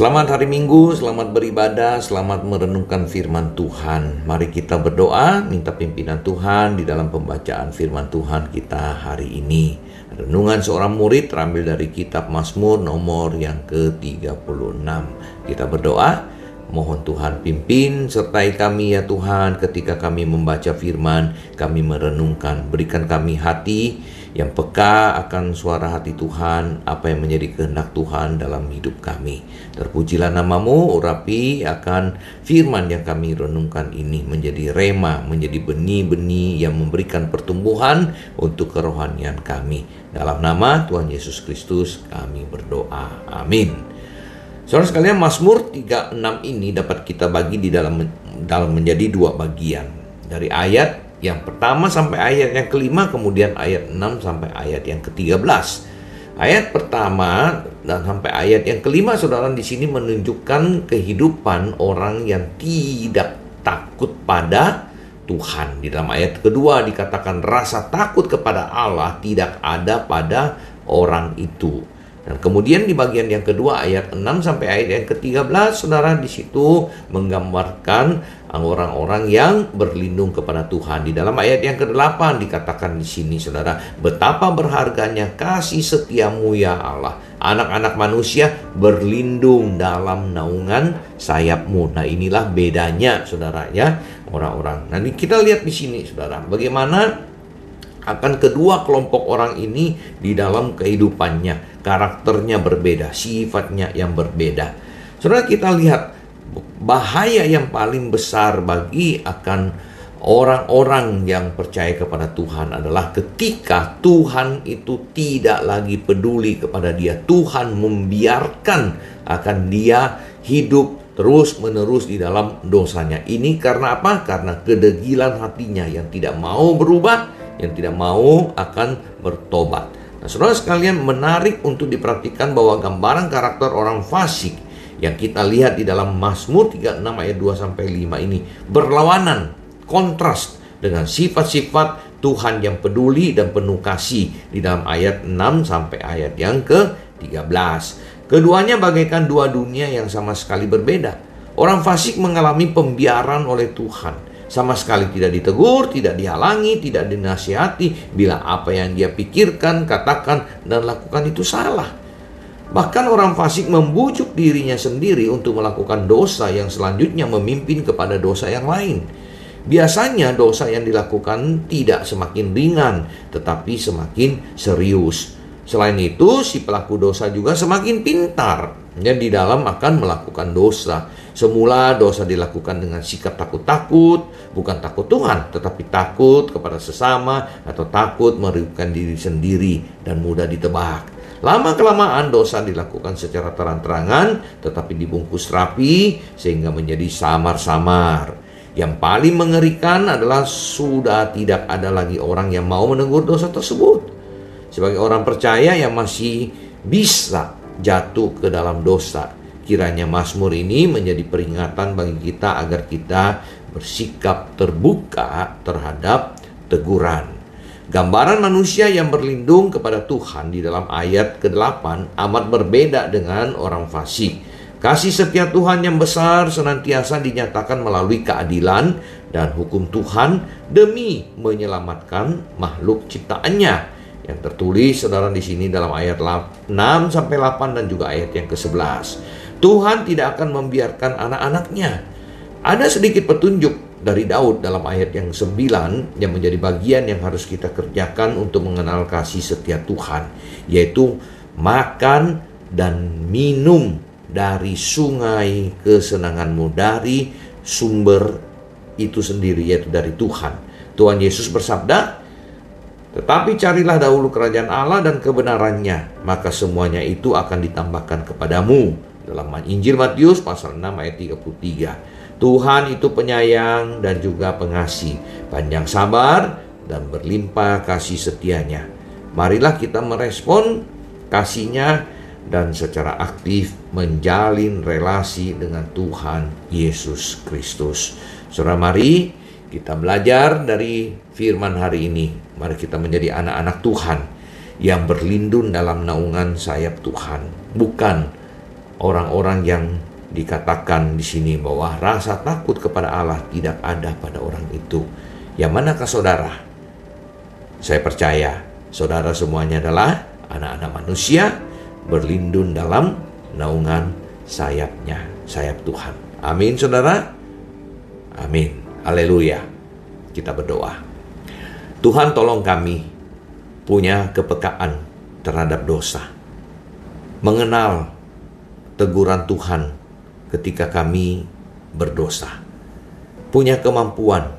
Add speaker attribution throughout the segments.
Speaker 1: Selamat hari Minggu, selamat beribadah, selamat merenungkan firman Tuhan. Mari kita berdoa, minta pimpinan Tuhan di dalam pembacaan firman Tuhan kita hari ini. Renungan seorang murid terambil dari kitab Mazmur nomor yang ke-36. Kita berdoa, mohon Tuhan pimpin sertai kami ya Tuhan ketika kami membaca firman, kami merenungkan, berikan kami hati yang peka akan suara hati Tuhan, apa yang menjadi kehendak Tuhan dalam hidup kami. Terpujilah namamu, urapi akan firman yang kami renungkan ini menjadi rema, menjadi benih-benih yang memberikan pertumbuhan untuk kerohanian kami. Dalam nama Tuhan Yesus Kristus kami berdoa. Amin. Saudara sekalian, Mazmur 36 ini dapat kita bagi di dalam dalam menjadi dua bagian. Dari ayat yang pertama sampai ayat yang kelima, kemudian ayat 6 sampai ayat yang ke-13. Ayat pertama dan sampai ayat yang kelima saudara di sini menunjukkan kehidupan orang yang tidak takut pada Tuhan. Di dalam ayat kedua dikatakan rasa takut kepada Allah tidak ada pada orang itu. Dan kemudian di bagian yang kedua ayat 6 sampai ayat yang ke-13 Saudara di situ menggambarkan orang-orang yang berlindung kepada Tuhan. Di dalam ayat yang ke-8 dikatakan di sini Saudara, betapa berharganya kasih setiamu ya Allah. Anak-anak manusia berlindung dalam naungan sayapmu. Nah, inilah bedanya Saudara ya, orang-orang. Nah, kita lihat di sini Saudara, bagaimana akan kedua kelompok orang ini di dalam kehidupannya. Karakternya berbeda, sifatnya yang berbeda. Saudara kita lihat bahaya yang paling besar bagi akan orang-orang yang percaya kepada Tuhan adalah ketika Tuhan itu tidak lagi peduli kepada dia. Tuhan membiarkan akan dia hidup terus-menerus di dalam dosanya. Ini karena apa? Karena kedegilan hatinya yang tidak mau berubah yang tidak mau akan bertobat. Nah, saudara sekalian menarik untuk diperhatikan bahwa gambaran karakter orang fasik yang kita lihat di dalam Mazmur 36 ayat 2 sampai 5 ini berlawanan, kontras dengan sifat-sifat Tuhan yang peduli dan penuh kasih di dalam ayat 6 sampai ayat yang ke-13. Keduanya bagaikan dua dunia yang sama sekali berbeda. Orang fasik mengalami pembiaran oleh Tuhan sama sekali tidak ditegur, tidak dihalangi, tidak dinasihati bila apa yang dia pikirkan, katakan, dan lakukan itu salah. Bahkan orang fasik membujuk dirinya sendiri untuk melakukan dosa yang selanjutnya memimpin kepada dosa yang lain. Biasanya dosa yang dilakukan tidak semakin ringan, tetapi semakin serius. Selain itu, si pelaku dosa juga semakin pintar ya, di dalam akan melakukan dosa. Semula dosa dilakukan dengan sikap takut-takut, bukan takut Tuhan, tetapi takut kepada sesama atau takut merugikan diri sendiri dan mudah ditebak. Lama-kelamaan dosa dilakukan secara terang-terangan, tetapi dibungkus rapi sehingga menjadi samar-samar. Yang paling mengerikan adalah sudah tidak ada lagi orang yang mau menegur dosa tersebut sebagai orang percaya yang masih bisa jatuh ke dalam dosa. Kiranya Mazmur ini menjadi peringatan bagi kita agar kita bersikap terbuka terhadap teguran. Gambaran manusia yang berlindung kepada Tuhan di dalam ayat ke-8 amat berbeda dengan orang fasik. Kasih setia Tuhan yang besar senantiasa dinyatakan melalui keadilan dan hukum Tuhan demi menyelamatkan makhluk ciptaannya yang tertulis saudara di sini dalam ayat 6 sampai 8 dan juga ayat yang ke-11. Tuhan tidak akan membiarkan anak-anaknya. Ada sedikit petunjuk dari Daud dalam ayat yang 9 yang menjadi bagian yang harus kita kerjakan untuk mengenal kasih setia Tuhan, yaitu makan dan minum dari sungai kesenanganmu dari sumber itu sendiri yaitu dari Tuhan. Tuhan Yesus bersabda, tetapi carilah dahulu kerajaan Allah dan kebenarannya, maka semuanya itu akan ditambahkan kepadamu. Dalam Injil Matius pasal 6 ayat 33. Tuhan itu penyayang dan juga pengasih, panjang sabar dan berlimpah kasih setianya. Marilah kita merespon kasihnya dan secara aktif menjalin relasi dengan Tuhan Yesus Kristus. Saudara mari kita belajar dari firman hari ini. Mari kita menjadi anak-anak Tuhan yang berlindung dalam naungan sayap Tuhan. Bukan orang-orang yang dikatakan di sini bahwa rasa takut kepada Allah tidak ada pada orang itu. Yang manakah saudara? Saya percaya saudara semuanya adalah anak-anak manusia berlindung dalam naungan sayapnya, sayap Tuhan. Amin saudara. Amin. Haleluya. Kita berdoa. Tuhan tolong kami punya kepekaan terhadap dosa. Mengenal teguran Tuhan ketika kami berdosa. Punya kemampuan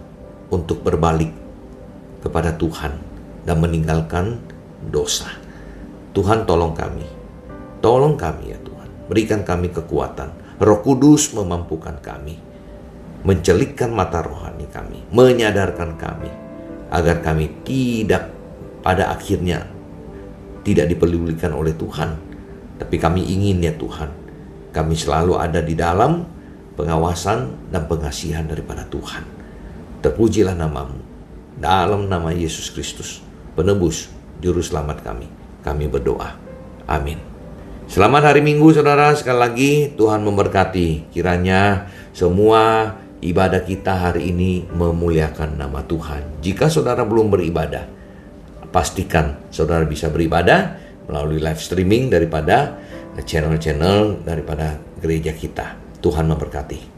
Speaker 1: untuk berbalik kepada Tuhan dan meninggalkan dosa. Tuhan tolong kami. Tolong kami ya Tuhan. Berikan kami kekuatan. Roh Kudus memampukan kami. Mencelikkan mata rohani kami. Menyadarkan kami. Agar kami tidak pada akhirnya tidak diperlulikan oleh Tuhan. Tapi kami ingin ya Tuhan kami selalu ada di dalam pengawasan dan pengasihan daripada Tuhan. Terpujilah namamu. Dalam nama Yesus Kristus, penebus, juru selamat kami. Kami berdoa. Amin. Selamat hari Minggu saudara. Sekali lagi Tuhan memberkati. Kiranya semua ibadah kita hari ini memuliakan nama Tuhan. Jika saudara belum beribadah, pastikan saudara bisa beribadah melalui live streaming daripada channel-channel daripada gereja kita. Tuhan memberkati.